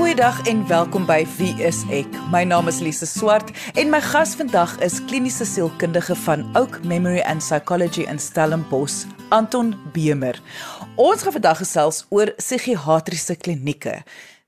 Goeiedag en welkom by Wie is ek? My naam is Lise Swart en my gas vandag is kliniese sielkundige van Oak Memory and Psychology in Stellenbosch, Anton Bemer. Ons gaan vandag gesels oor psigiatriese klinieke.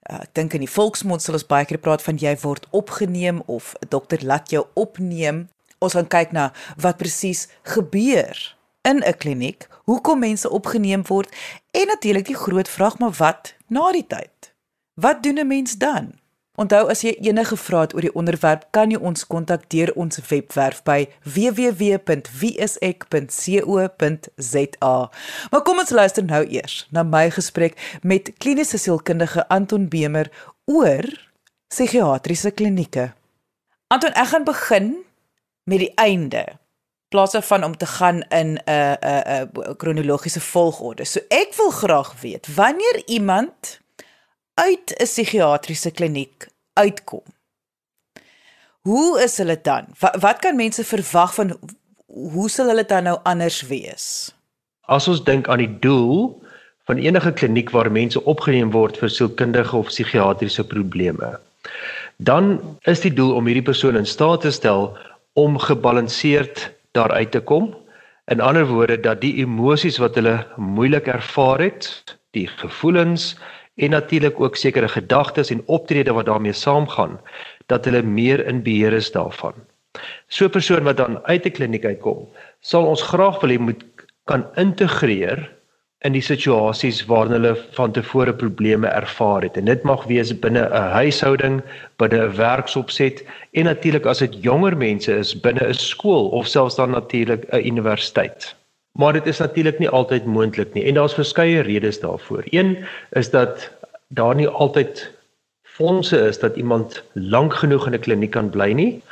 Uh, ek dink in die volksmond sal ons baie keer praat van jy word opgeneem of 'n dokter laat jou opneem. Ons gaan kyk na wat presies gebeur in 'n kliniek, hoekom mense opgeneem word en natuurlik die groot vraag maar wat na die tyd. Wat doen 'n mens dan? Onthou as jy enige vrae het oor die onderwerp, kan jy ons kontak deur ons webwerf by www.wieisek.co.za. Maar kom ons luister nou eers na my gesprek met kliniese sielkundige Anton Bemer oor psigiatriese klinieke. Anton, ek gaan begin met die einde plaas van om te gaan in 'n 'n 'n kronologiese volgorde. So ek wil graag weet wanneer iemand uit 'n psigiatriese kliniek uitkom. Hoe is hulle dan? Wat, wat kan mense verwag van hoe sal hulle dan nou anders wees? As ons dink aan die doel van enige kliniek waar mense opgeneem word vir sielkundige of psigiatriese probleme, dan is die doel om hierdie persoon in staat te stel om gebalanseerd daaruit te kom. In ander woorde dat die emosies wat hulle moeilik ervaar het, die gevoelens, en natuurlik ook sekere gedagtes en optrede wat daarmee saamgaan dat hulle meer in beheer is daarvan. So 'n persoon wat dan uit 'n kliniek uitkom, sal ons graag wil hê moet kan integreer in die situasies waarin hulle van tevore probleme ervaar het. En dit mag wees binne 'n huishouding, binne 'n werksopset en natuurlik as dit jonger mense is binne 'n skool of selfs dan natuurlik 'n universiteit. Maar dit is natuurlik nie altyd moontlik nie en daar's verskeie redes daarvoor. Een is dat daar nie altyd fondse is dat iemand lank genoeg in 'n kliniek kan bly nie.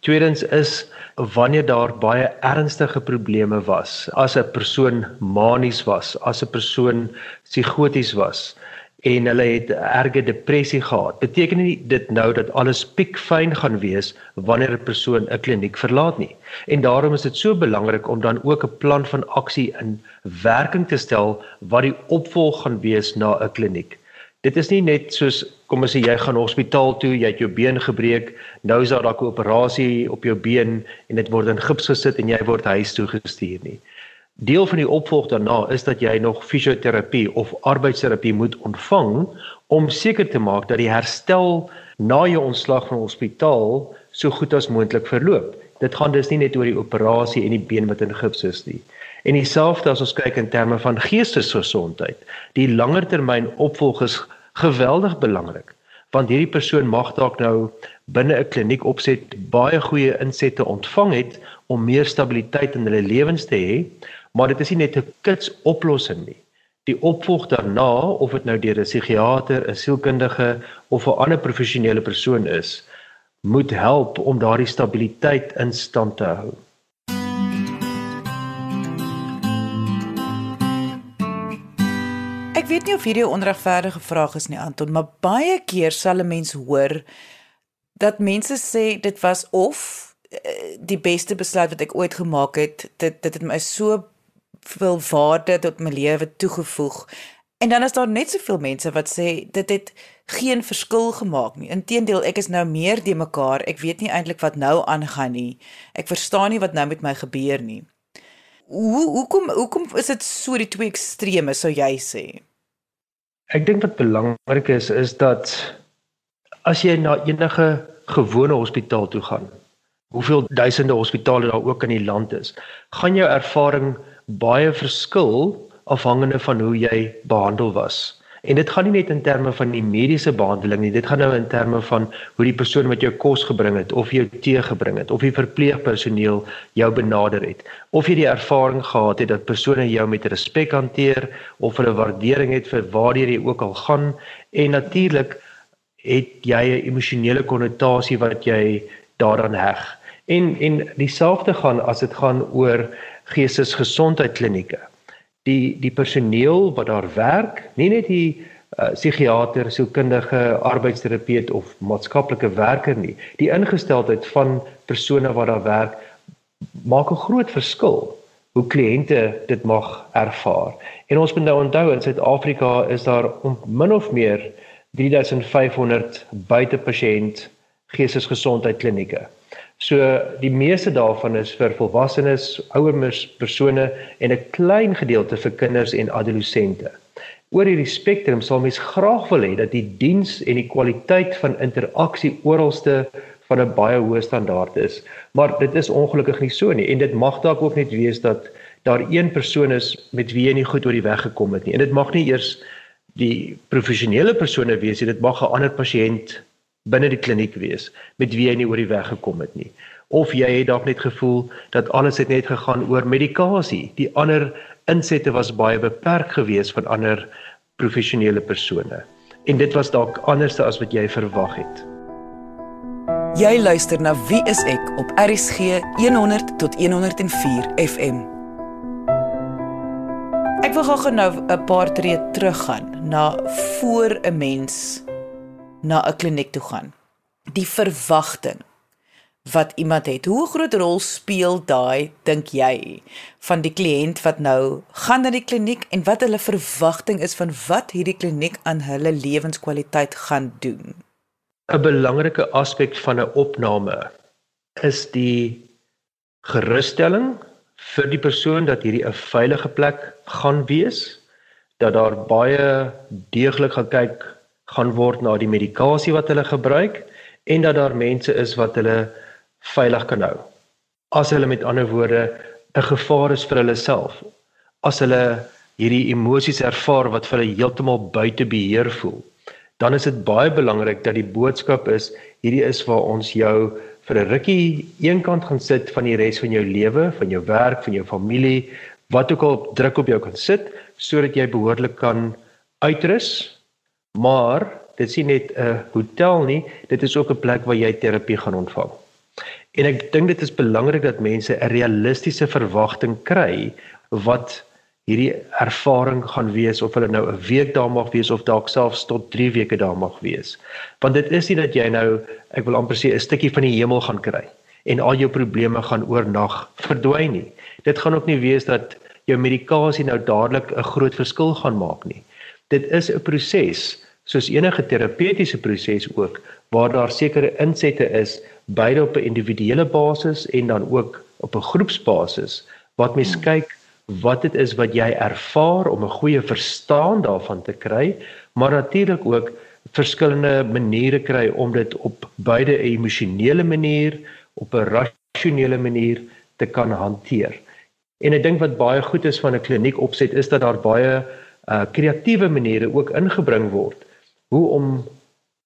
Tweedens is wanneer daar baie ernstige probleme was, as 'n persoon manies was, as 'n persoon psigoties was, en hulle het erge depressie gehad. Beteken nie dit nou dat alles piekfyn gaan wees wanneer 'n persoon 'n kliniek verlaat nie. En daarom is dit so belangrik om dan ook 'n plan van aksie in werking te stel wat die opvolg gaan wees na 'n kliniek. Dit is nie net soos kom ons sê jy gaan hospitaal toe, jy het jou been gebreek, nou is daar dalk 'n operasie op jou been en dit word in gips gesit en jy word huis toe gestuur nie. Deel van die opvolg daarna is dat jy nog fisioterapie of arbeidsterapie moet ontvang om seker te maak dat die herstel na jou ontslag van hospitaal so goed as moontlik verloop. Dit gaan dus nie net oor die operasie en die been wat in gips is nie. En dieselfde as ons kyk in terme van geestesgesondheid. Die langertermyn opvolg is geweldig belangrik want hierdie persoon mag dalk nou binne 'n kliniek opset baie goeie insette ontvang het om meer stabiliteit in hulle lewens te hê, maar dit is nie net 'n kits oplossing nie. Die opvolg daarna, of dit nou deur 'n psigiater, 'n sielkundige of 'n ander professionele persoon is, moet help om daardie stabiliteit in stand te hou. Ek weet nie of hierdie 'n onregverdige vraag is nie Anton, maar baie keer sal 'n mens hoor dat mense sê dit was of eh, die beste besluit wat ek ooit gemaak het. Dit dit het my so veel waarde tot my lewe toegevoeg. En dan is daar net soveel mense wat sê dit het geen verskil gemaak nie. Inteendeel, ek is nou meer die mekaar. Ek weet nie eintlik wat nou aangaan nie. Ek verstaan nie wat nou met my gebeur nie. Hoe hoekom hoekom is dit so die twee extreme sou jy sê? Ek dink wat belangrik is is dat as jy na enige gewone hospitaal toe gaan, hoeveel duisende hospitale daar ook in die land is, gaan jou ervaring baie verskil afhangende van hoe jy behandel was. En dit gaan nie net in terme van die mediese behandeling nie, dit gaan nou in terme van hoe die persoon wat jou kos gebring het of jou tee gebring het of die verpleegpersoneel jou benader het. Of jy die ervaring gehad het dat persone jou met respek hanteer of hulle waardering het vir waar jy ook al gaan en natuurlik het jy 'n emosionele konnotasie wat jy daaraan heg. En en dieselfde gaan as dit gaan oor geestesgesondheidklinieke. Die die personeel wat daar werk, nie net die uh, psigiater, sielkundige, arbeidsterapeut of maatskaplike werker nie. Die ingesteldheid van persone wat daar werk maak 'n groot verskil hoe kliënte dit mag ervaar. En ons moet nou onthou in Suid-Afrika is daar min of meer 3500 buitepasiënt geestesgesondheid klinieke. So die meeste daarvan is vir volwassenes, ouer persone en 'n klein gedeelte vir kinders en adolessente. Oor hierdie spektrum sal mens graag wil hê dat die diens en die kwaliteit van interaksie oralste van 'n baie hoë standaard is. Maar dit is ongelukkig nie so nie en dit mag dalk ook net wees dat daar een persoon is met wie jy nie goed oor die weg gekom het nie. En dit mag nie eers die professionele persone wees nie, dit mag 'n ander pasiënt binne die kliniek wees met wie jy nie oor die weg gekom het nie. Of jy het dalk net gevoel dat alles het net gegaan oor medikasie. Die ander insette was baie beperk geweest van ander professionele persone. En dit was dalk anders as wat jy verwag het. Jy luister na Wie is ek op RCG 100 tot 104 FM. Ek wil gou nou 'n paar tree teruggaan na voor 'n mens na 'n kliniek toe gaan. Die verwagting wat iemand het. Hoe groot rol speel daai dink jy van die kliënt wat nou gaan na die kliniek en wat hulle verwagting is van wat hierdie kliniek aan hulle lewenskwaliteit gaan doen? 'n Belangrike aspek van 'n opname is die gerusstelling vir die persoon dat hierdie 'n veilige plek gaan wees dat daar baie deeglik gekyk gaan word na die medikasie wat hulle gebruik en dat daar mense is wat hulle veilig kan hou. As hulle met ander woorde 'n gevaar is vir hulle self, as hulle hierdie emosies ervaar wat vir hulle heeltemal buite beheer voel, dan is dit baie belangrik dat die boodskap is hierdie is waar ons jou vir 'n rukkie eenkant gaan sit van die res van jou lewe, van jou werk, van jou familie, wat ook al druk op jou kan sit sodat jy behoorlik kan uitrus. Maar dit is nie net 'n hotel nie, dit is ook 'n plek waar jy terapie gaan ontvang. En ek dink dit is belangrik dat mense 'n realistiese verwagting kry wat hierdie ervaring gaan wees of hulle nou 'n week daar mag wees of dalk selfs tot 3 weke daar mag wees. Want dit is nie dat jy nou, ek wil amper sê 'n stukkie van die hemel gaan kry en al jou probleme gaan oornag verdwyn nie. Dit gaan ook nie wees dat jou medikasie nou dadelik 'n groot verskil gaan maak nie. Dit is 'n proses soos enige terapeutiese proses ook waar daar sekere insette is beide op 'n individuele basis en dan ook op 'n groepsbasis wat mens kyk wat dit is wat jy ervaar om 'n goeie verstaan daarvan te kry, maar natuurlik ook verskillende maniere kry om dit op beide 'n emosionele manier, op 'n rasionele manier te kan hanteer. En ek dink wat baie goed is van 'n kliniek opset is dat daar baie uh kreatiewe maniere ook ingebring word hoe om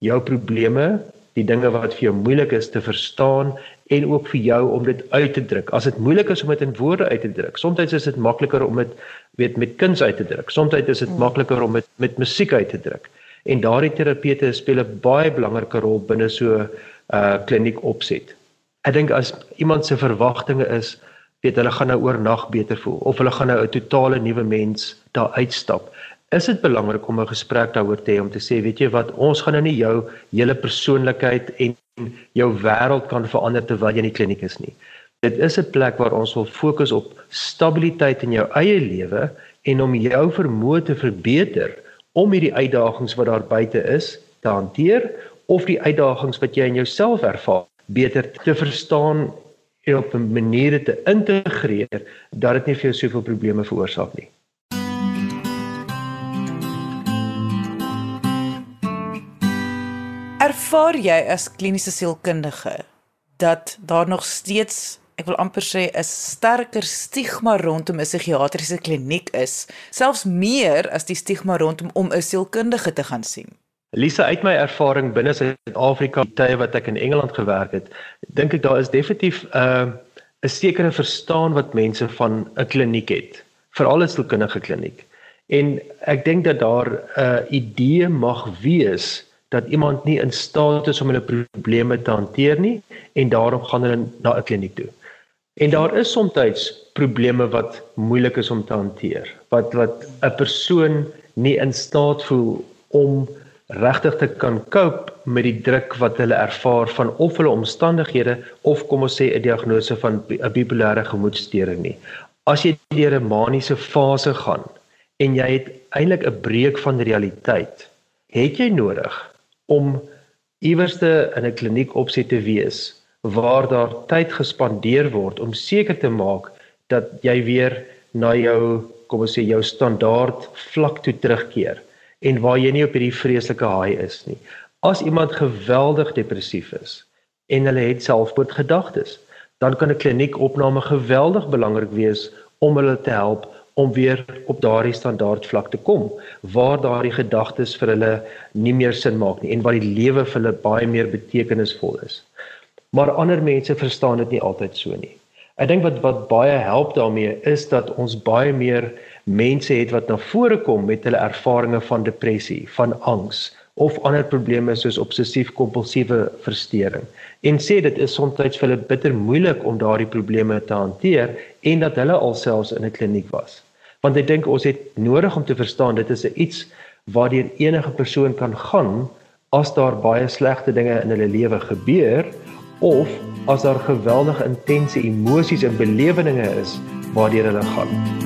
jou probleme, die dinge wat vir jou moeilik is te verstaan en ook vir jou om dit uit te druk. As dit moeilik is om dit in woorde uit te druk, soms is dit makliker om dit weet met kuns uit te druk. Soms is dit makliker om dit met musiek uit te druk. En daardie terapeute speel 'n baie belangrike rol binne so 'n uh, kliniek opset. Ek dink as iemand se verwagtinge is, weet hulle gaan nou oornag beter voel of hulle gaan nou 'n totale nuwe mens daar uitstap is dit belangrik om 'n gesprek daaroor te hê om te sê, weet jy wat, ons gaan nou nie jou hele persoonlikheid en jou wêreld kan verander terwyl jy in die kliniek is nie. Dit is 'n plek waar ons wil fokus op stabiliteit in jou eie lewe en om jou vermoë te verbeter om hierdie uitdagings wat daar buite is te hanteer of die uitdagings wat jy in jouself ervaar beter te verstaan op 'n manier te integreer dat dit nie vir jou soveel probleme veroorsaak nie. Ervaar jy as kliniese sielkundige dat daar nog steeds, ek wil amper sê 'n sterker stigma rondom 'n psigiatriese kliniek is, selfs meer as die stigma rondom om 'n sielkundige te gaan sien? Lisa, uit my ervaring binne Suid-Afrika, tye wat ek in Engeland gewerk het, dink ek daar is definitief 'n uh, 'n sekere verstaan wat mense van 'n kliniek het, veral 'n sielkundige kliniek. En ek dink dat daar 'n uh, idee mag wees dat iemand nie in staat is om hulle probleme te hanteer nie en daarom gaan hulle na 'n kliniek toe. En daar is soms probleme wat moeilik is om te hanteer. Wat wat 'n persoon nie in staat voel om regtig te kan cope met die druk wat hulle ervaar van of hulle omstandighede of kom ons sê 'n diagnose van 'n bipolêre gemoedstoornis nie. As jy deur 'n maniese fase gaan en jy het eintlik 'n breek van realiteit het jy nodig om iewerste in 'n kliniek opset te wees waar daar tyd gespandeer word om seker te maak dat jy weer na jou kom ons sê jou standaard vlak toe terugkeer en waar jy nie op hierdie vreeslike haai is nie. As iemand geweldig depressief is en hulle het selfmoordgedagtes, dan kan 'n kliniekopname geweldig belangrik wees om hulle te help om weer op daardie standaard vlak te kom waar daardie gedagtes vir hulle nie meer sin maak nie en waar die lewe vir hulle baie meer betekenisvol is. Maar ander mense verstaan dit nie altyd so nie. Ek dink wat wat baie help daarmee is dat ons baie meer mense het wat na vore kom met hulle ervarings van depressie, van angs of ander probleme soos obsessief-kompulsiewe verstoring en sê dit is soms vir hulle bitter moeilik om daardie probleme te hanteer en dat hulle alselfs in 'n kliniek was. Want ek dink ons het nodig om te verstaan dit is iets waardeur enige persoon kan gaan as daar baie slegte dinge in hulle lewe gebeur of as daar geweldige intense emosies en beleweninge is waardeur hulle gaan.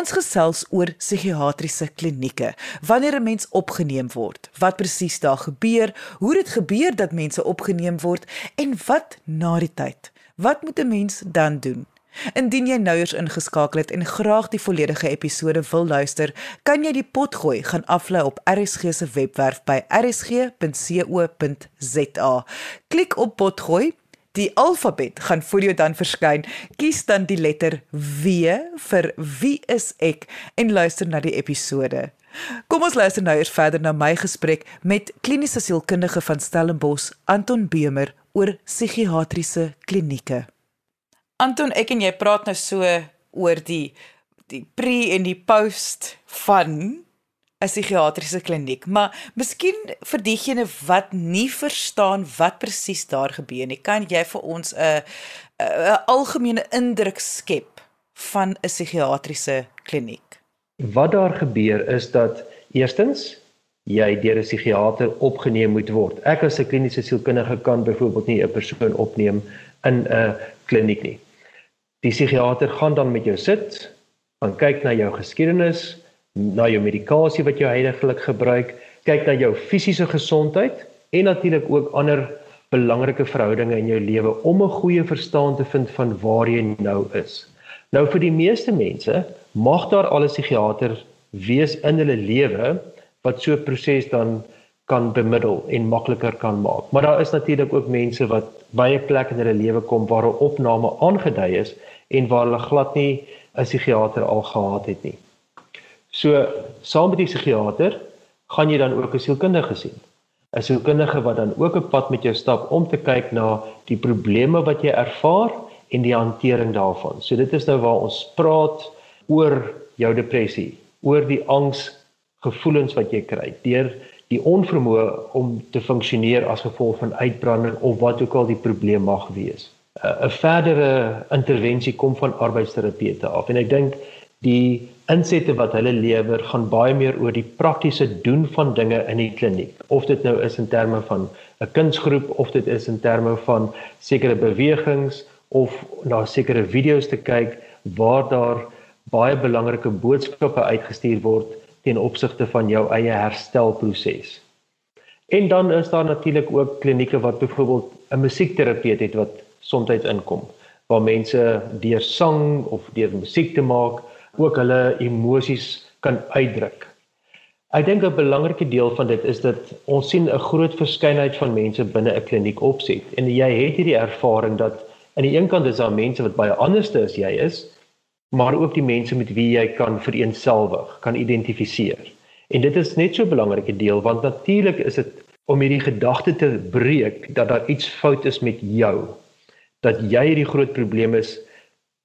Ons gesels oor psigiatriese klinieke. Wanneer 'n mens opgeneem word, wat presies daar gebeur, hoe dit gebeur dat mense opgeneem word en wat na die tyd. Wat moet 'n mens dan doen? Indien jy nou eers ingeskakel het en graag die volledige episode wil luister, kan jy die pot gooi gaan aflaai op RSG se webwerf by rsg.co.za. Klik op pot gooi Die alfabet gaan voor jou dan verskyn. Kies dan die letter W vir wie is ek en luister na die episode. Kom ons luister nou eers verder na my gesprek met kliniese sielkundige van Stellenbosch, Anton Bemer oor psigiatriese klinieke. Anton, ek en jy praat nou so oor die die pre en die post van 'n psigiatriese kliniek, maar miskien vir diegene wat nie verstaan wat presies daar gebeur nie, kan jy vir ons 'n 'n algemene indruk skep van 'n psigiatriese kliniek? Wat daar gebeur is dat eerstens jy deur 'n psigiater opgeneem moet word. Ek as 'n kliniese sielkundige kan byvoorbeeld nie 'n persoon opneem in 'n kliniek nie. Die psigiater gaan dan met jou sit, gaan kyk na jou geskiedenis, na jou medikasie wat jy heidaglik gebruik, kyk na jou fisiese gesondheid en natuurlik ook ander belangrike verhoudinge in jou lewe om 'n goeie verstaan te vind van waar jy nou is. Nou vir die meeste mense mag daar al 'n psigiater wees in hulle lewe wat so 'n proses dan kan bemiddel en makliker kan maak. Maar daar is natuurlik ook mense wat baie plek in hulle lewe kom waar 'n opname aangedui is en waar hulle glad nie 'n psigiater al gehad het nie. So saam met die psigiater gaan jy dan ook 'n sielkundige sien. 'n Sielkundige wat dan ook 'n pad met jou stap om te kyk na die probleme wat jy ervaar en die hantering daarvan. So dit is nou waar ons praat oor jou depressie, oor die angs gevoelens wat jy kry deur die onvermoë om te funksioneer as gevolg van uitbranding of wat ook al die probleem mag wees. 'n Verdere intervensie kom van arbeidsterapeute af en ek dink die insette wat hulle lewer gaan baie meer oor die praktiese doen van dinge in die kliniek of dit nou is in terme van 'n kunsgroep of dit is in terme van sekere bewegings of na sekere video's te kyk waar daar baie belangrike boodskappe uitgestuur word ten opsigte van jou eie herstelproses. En dan is daar natuurlik ook klinieke wat byvoorbeeld 'n musiekterapeut het wat soms inkom waar mense deur sang of deur musiek te maak ook hulle emosies kan uitdruk. Ek dink 'n belangrike deel van dit is dat ons sien 'n groot verskeidenheid van mense binne 'n kliniek opset en jy het hierdie ervaring dat aan die een kant is daar mense wat baie anderste as jy is, maar ook die mense met wie jy kan vereenselwig, kan identifiseer. En dit is net so 'n belangrike deel want natuurlik is dit om hierdie gedagte te breek dat daar iets fout is met jou, dat jy hierdie groot probleem is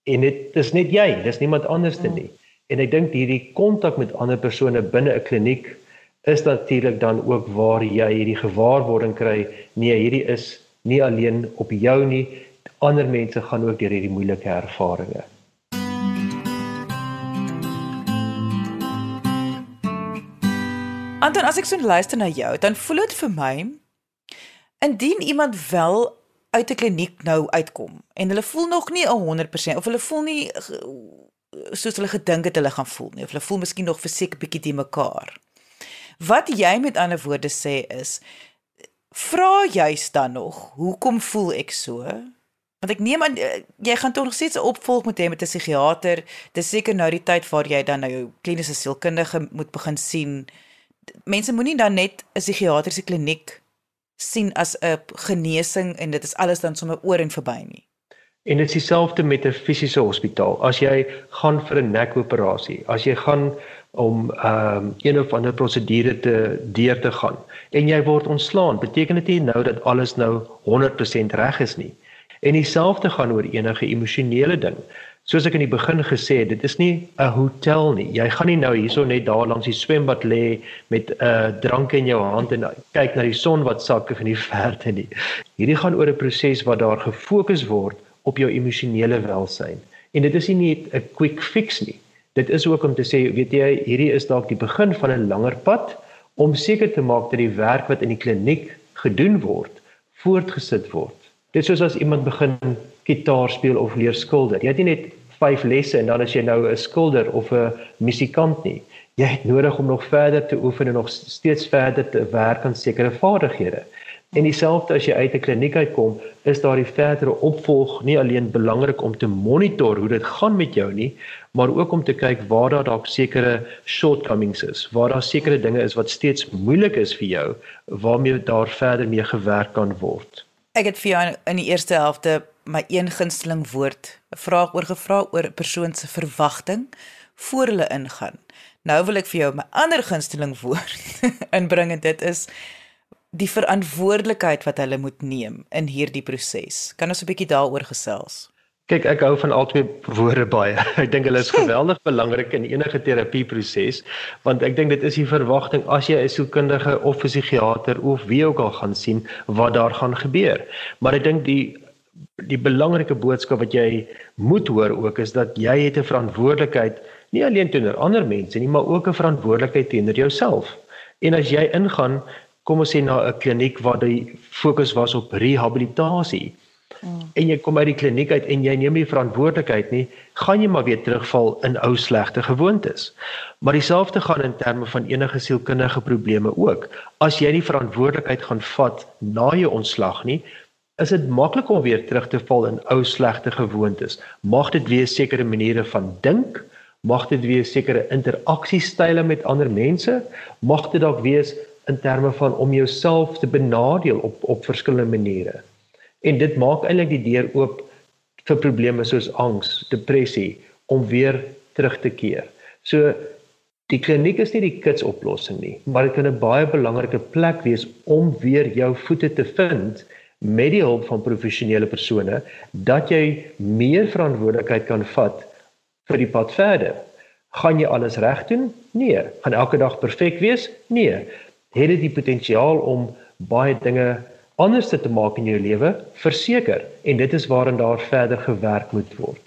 en dit is net jy, dis niemand anders nie. En ek dink hierdie kontak met ander persone binne 'n kliniek is natuurlik dan ook waar jy hierdie gewaarwording kry, nee, hierdie is nie alleen op jou nie, ander mense gaan ook deur hierdie moeilike ervarings. Anton, as ek so luister na jou, dan voel dit vir my indien iemand wel uit 'n kliniek nou uitkom en hulle voel nog nie 100% of hulle voel nie soos hulle gedink het hulle gaan voel nie of hulle voel miskien nog fisiek bietjie te mekaar. Wat jy met ander woorde sê is vra juist dan nog, hoekom voel ek so? Want ek neem aan eh, jy gaan tog nog steeds 'n opvolg moet hê met 'n psigiater. Dis seker nou die tyd waar jy dan nou jou kliniese sielkundige moet begin sien. Mense moenie dan net 'n psigiatriese kliniek sien as 'n genesing en dit is alles dan sommer oor en verby nie. En dit is dieselfde met 'n fisiese hospitaal. As jy gaan vir 'n nekoperasie, as jy gaan om ehm um, een of ander prosedure te deur te gaan en jy word ontslaan, beteken dit nie nou dat alles nou 100% reg is nie. En dieselfde gaan oor enige emosionele ding. Soos ek in die begin gesê het, dit is nie 'n hotel nie. Jy gaan nie nou hierso net daar langs die swembad lê met 'n uh, drank in jou hand en kyk na die son wat sak in die verte nie. Hierdie gaan oor 'n proses wat daar gefokus word op jou emosionele welsyn. En dit is nie net 'n quick fix nie. Dit is ook om te sê, weet jy, hierdie is dalk die begin van 'n langer pad om seker te maak dat die werk wat in die kliniek gedoen word, voortgesit word. Dit soos as iemand begin gitaar speel of leer skilder. Jy het nie net 5 lesse en dan as jy nou 'n skilder of 'n musikant nie. Jy het nodig om nog verder te oefen en nog steeds verder te werk aan sekere vaardighede. En dieselfde as jy uit 'n kliniek uitkom, is daar die verdere opvolg nie alleen belangrik om te monitor hoe dit gaan met jou nie, maar ook om te kyk waar daar dalk sekere shortcomings is, waar daar sekere dinge is wat steeds moeilik is vir jou waarmee daar verder mee gewerk kan word. Ek het vir jou in die eerste helfte my een gunsteling woord, 'n vraag oor gevra oor 'n persoon se verwagting voor hulle ingaan. Nou wil ek vir jou my ander gunsteling woord inbring en dit is die verantwoordelikheid wat hulle moet neem in hierdie proses. Kan ons 'n bietjie daaroor gesels? Kyk, ek hou van albei woorde baie. Ek dink hulle is geweldig belangrik in enige terapieproses, want ek dink dit is die verwagting as jy 'n sielkundige of 'n psigiater of wie ook al gaan sien wat daar gaan gebeur. Maar ek dink die die belangrike boodskap wat jy moet hoor ook is dat jy het 'n verantwoordelikheid nie alleen teenoor ander mense nie, maar ook 'n verantwoordelikheid teenoor jouself. En as jy ingaan, kom ons sê na 'n kliniek waar die fokus was op rehabilitasie, Mm. en jy kom uit die kliniek uit en jy neem nie verantwoordelikheid nie, gaan jy maar weer terugval in ou slegte gewoontes. Maar dieselfde gaan in terme van enige sielkundige probleme ook. As jy nie verantwoordelikheid gaan vat na jou ontslag nie, is dit maklik om weer terug te val in ou slegte gewoontes. Mag dit wees sekere maniere van dink, mag dit wees sekere interaksiestyle met ander mense, mag dit dalk wees in terme van om jouself te benadeel op op verskillende maniere en dit maak eintlik die deur oop vir probleme soos angs, depressie om weer terug te keer. So die kliniek is nie die kitsoplossing nie, maar dit kan 'n baie belangrike plek wees om weer jou voete te vind met die hulp van professionele persone dat jy meer verantwoordelikheid kan vat vir die pad verder. Gaan jy alles reg doen? Nee. Gaan elke dag perfek wees? Nee. Het dit die potensiaal om baie dinge anders te maak in jou lewe, verseker en dit is waarin daar verder gewerk moet word.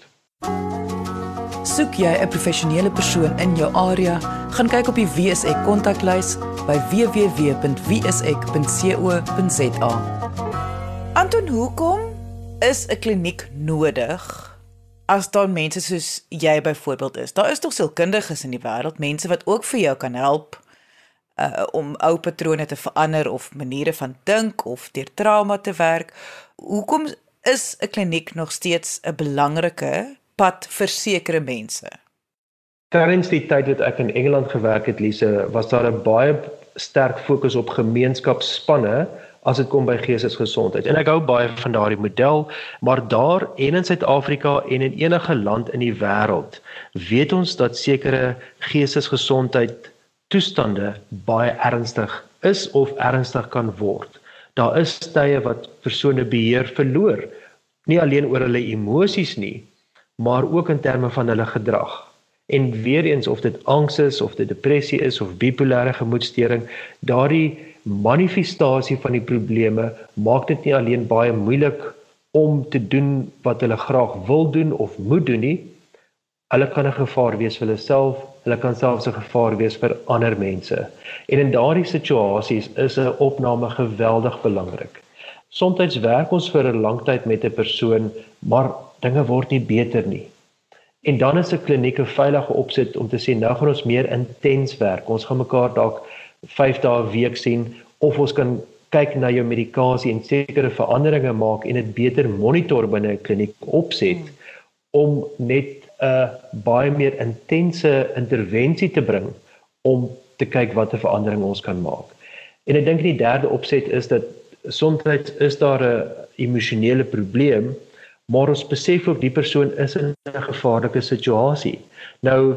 Soek jy 'n professionele persoon in jou area, gaan kyk op die WSE kontaklys by www.wse.co.za. Anton, hoekom is 'n kliniek nodig? As daar mense soos jy byvoorbeeld is, daar is tog sielkundiges in die wêreld, mense wat ook vir jou kan help uh, om ou patrone te verander of maniere van dink of deur trauma te werk. Hoekom is 'n kliniek nog steeds 'n belangrike pad vir sekere mense? Tydens die tyd wat ek in Engeland gewerk het, Lise, was daar 'n baie sterk fokus op gemeenskapsspanne as dit kom by geestesgesondheid. En ek hou baie van daardie model, maar daar en in Suid-Afrika en in enige land in die wêreld, weet ons dat sekere geestesgesondheid toestande baie ernstig is of ernstig kan word. Daar is tye wat persone beheer verloor, nie alleen oor hulle emosies nie, maar ook in terme van hulle gedrag. En weer eens of dit angs is of dit depressie is of bipolêre gemoedstoring, daardie manifestasie van die probleme maak dit nie alleen baie moeilik om te doen wat hulle graag wil doen of moet doen nie. Hulle kan 'n gevaar wees vir hulle self Hulle kan selfs 'n gevaar wees vir ander mense. En in daardie situasies is 'n opname geweldig belangrik. Somstyds werk ons vir 'n lang tyd met 'n persoon, maar dinge word nie beter nie. En dan is 'n kliniek 'n veilige opset om te sê nou gaan ons meer intens werk. Ons gaan mekaar dalk 5 dae 'n week sien of ons kan kyk na jou medikasie en sekere veranderinge maak en dit beter monitor binne 'n kliniek opset om net 'n baie meer intense intervensie te bring om te kyk watter verandering ons kan maak. En ek dink die derde opset is dat soms is daar 'n emosionele probleem, maar ons besef ook die persoon is in 'n gevaarlike situasie. Nou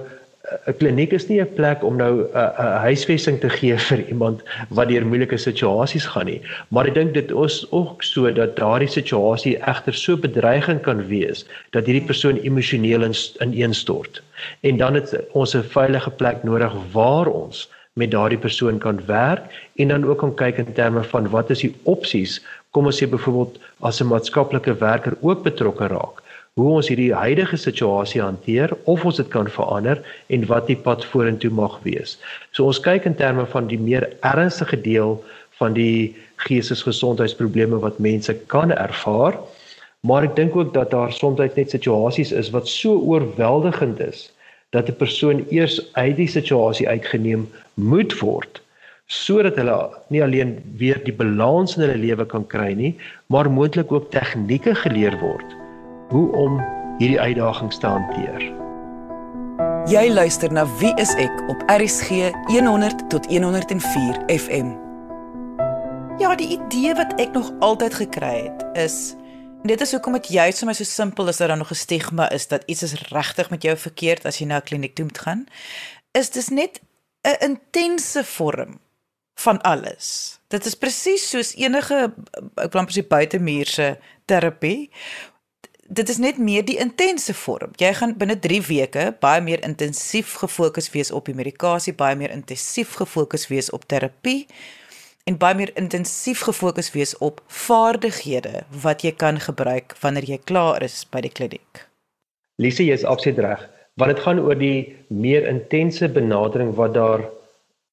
'n kliniek is nie 'n plek om nou 'n huisvesting te gee vir iemand wat deur moeilike situasies gaan nie, maar ek dink dit is ook so dat daardie situasie egter so bedreigend kan wees dat hierdie persoon emosioneel in, ineenstort. En dan het ons 'n veilige plek nodig waar ons met daardie persoon kan werk en dan ook kan kyk in terme van wat is die opsies kom ons sê byvoorbeeld as 'n maatskaplike werker ook betrokke raak hoe ons hierdie huidige situasie hanteer of ons dit kan verander en wat die pad vorentoe mag wees. So ons kyk in terme van die meer ernstige deel van die geestesgesondheidsprobleme wat mense kan ervaar. Maar ek dink ook dat daar soms net situasies is wat so oorweldigend is dat 'n persoon eers uit die situasie uitgeneem moet word sodat hulle nie alleen weer die balans in hulle lewe kan kry nie, maar moontlik ook tegnieke geleer word hoe om hierdie uitdagings te hanteer. Jy luister na Wie is ek op RCG 100 tot 104 FM. Ja, die idee wat ek nog altyd gekry het is dit is hoekom dit juist vir my so simpel is dat daar nog 'n stigma is dat iets is regtig met jou verkeerd as jy na 'n kliniek toe moet gaan. Is dis net 'n intense vorm van alles. Dit is presies soos enige ek wil amper sê buitemuurse terapie dit is net meer die intense vorm. Jy gaan binne 3 weke baie meer intensief gefokus wees op die medikasie, baie meer intensief gefokus wees op terapie en baie meer intensief gefokus wees op vaardighede wat jy kan gebruik wanneer jy klaar is by die kliniek. Lise, jy's absoluut reg. Want dit gaan oor die meer intense benadering wat daar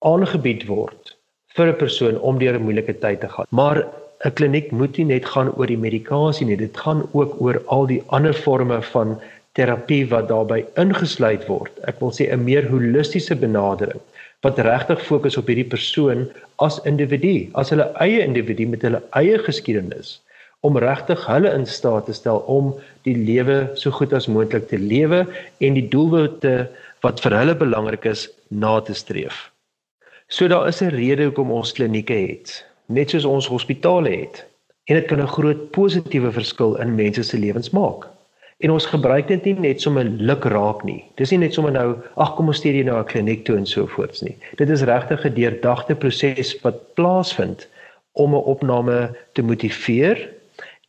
aangebied word vir 'n persoon om deur 'n moeilike tyd te gaan. Maar 'n kliniek moet nie net gaan oor die medikasie nie, dit gaan ook oor al die ander forme van terapie wat daarbey ingesluit word. Ek wil sê 'n meer holistiese benadering wat regtig fokus op hierdie persoon as individu, as hulle eie individu met hulle eie geskiedenis om regtig hulle in staat te stel om die lewe so goed as moontlik te lewe en die doelwitte wat vir hulle belangrik is na te streef. So daar is 'n rede hoekom ons klinieke het net soos ons hospitale het. En dit kan 'n groot positiewe verskil in mense se lewens maak. En ons gebruik dit nie net sommer luk raak nie. Dis nie net sommer nou, ag kom ons stuur jy na 'n kliniek toe en so voorts nie. Dit is regtig 'n deurdagte proses wat plaasvind om 'n opname te motiveer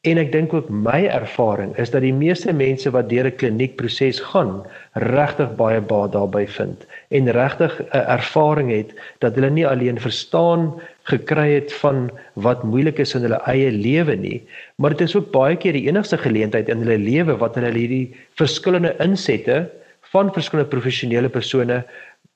En ek dink ook my ervaring is dat die meeste mense wat deur 'n kliniekproses gaan, regtig baie baat daarbey vind en regtig 'n ervaring het dat hulle nie alleen verstaan gekry het van wat moeilik is in hulle eie lewe nie, maar dit is ook baie keer die enigste geleentheid in hulle lewe wat hulle hierdie verskillende insette van verskillende professionele persone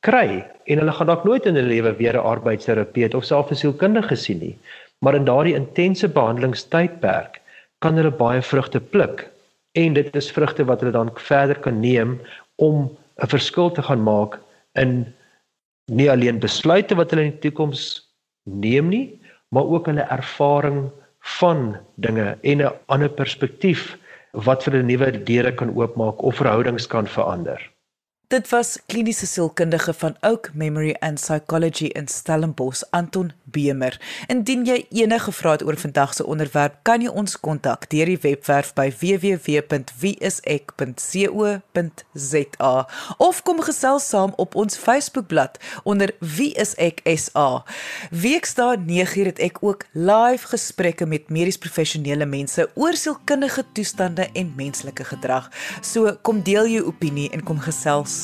kry. En hulle gaan dalk nooit in hulle lewe weer 'n arbeidsterapeut of selfs 'n sielkundige sien nie, maar in daardie intense behandelingstydperk kan hulle baie vrugte pluk. En dit is vrugte wat hulle dan verder kan neem om 'n verskil te gaan maak in nie alleen besluite wat hulle in die toekoms neem nie, maar ook hulle ervaring van dinge en 'n ander perspektief wat vir hulle nuwe deure kan oopmaak of verhoudings kan verander. Dit was kliniese sielkundige van Oak Memory and Psychology in Stellenbosch, Anton Bemer. Indien jy enige vrae het oor vandag se onderwerp, kan jy ons kontak deur die webwerf by www.wieisek.co.za of kom gesels saam op ons Facebookblad onder wieiseksa. Weksdae 9uur het ek ook live gesprekke met medies professionele mense oor sielkundige toestande en menslike gedrag. So kom deel jou opinie en kom gesels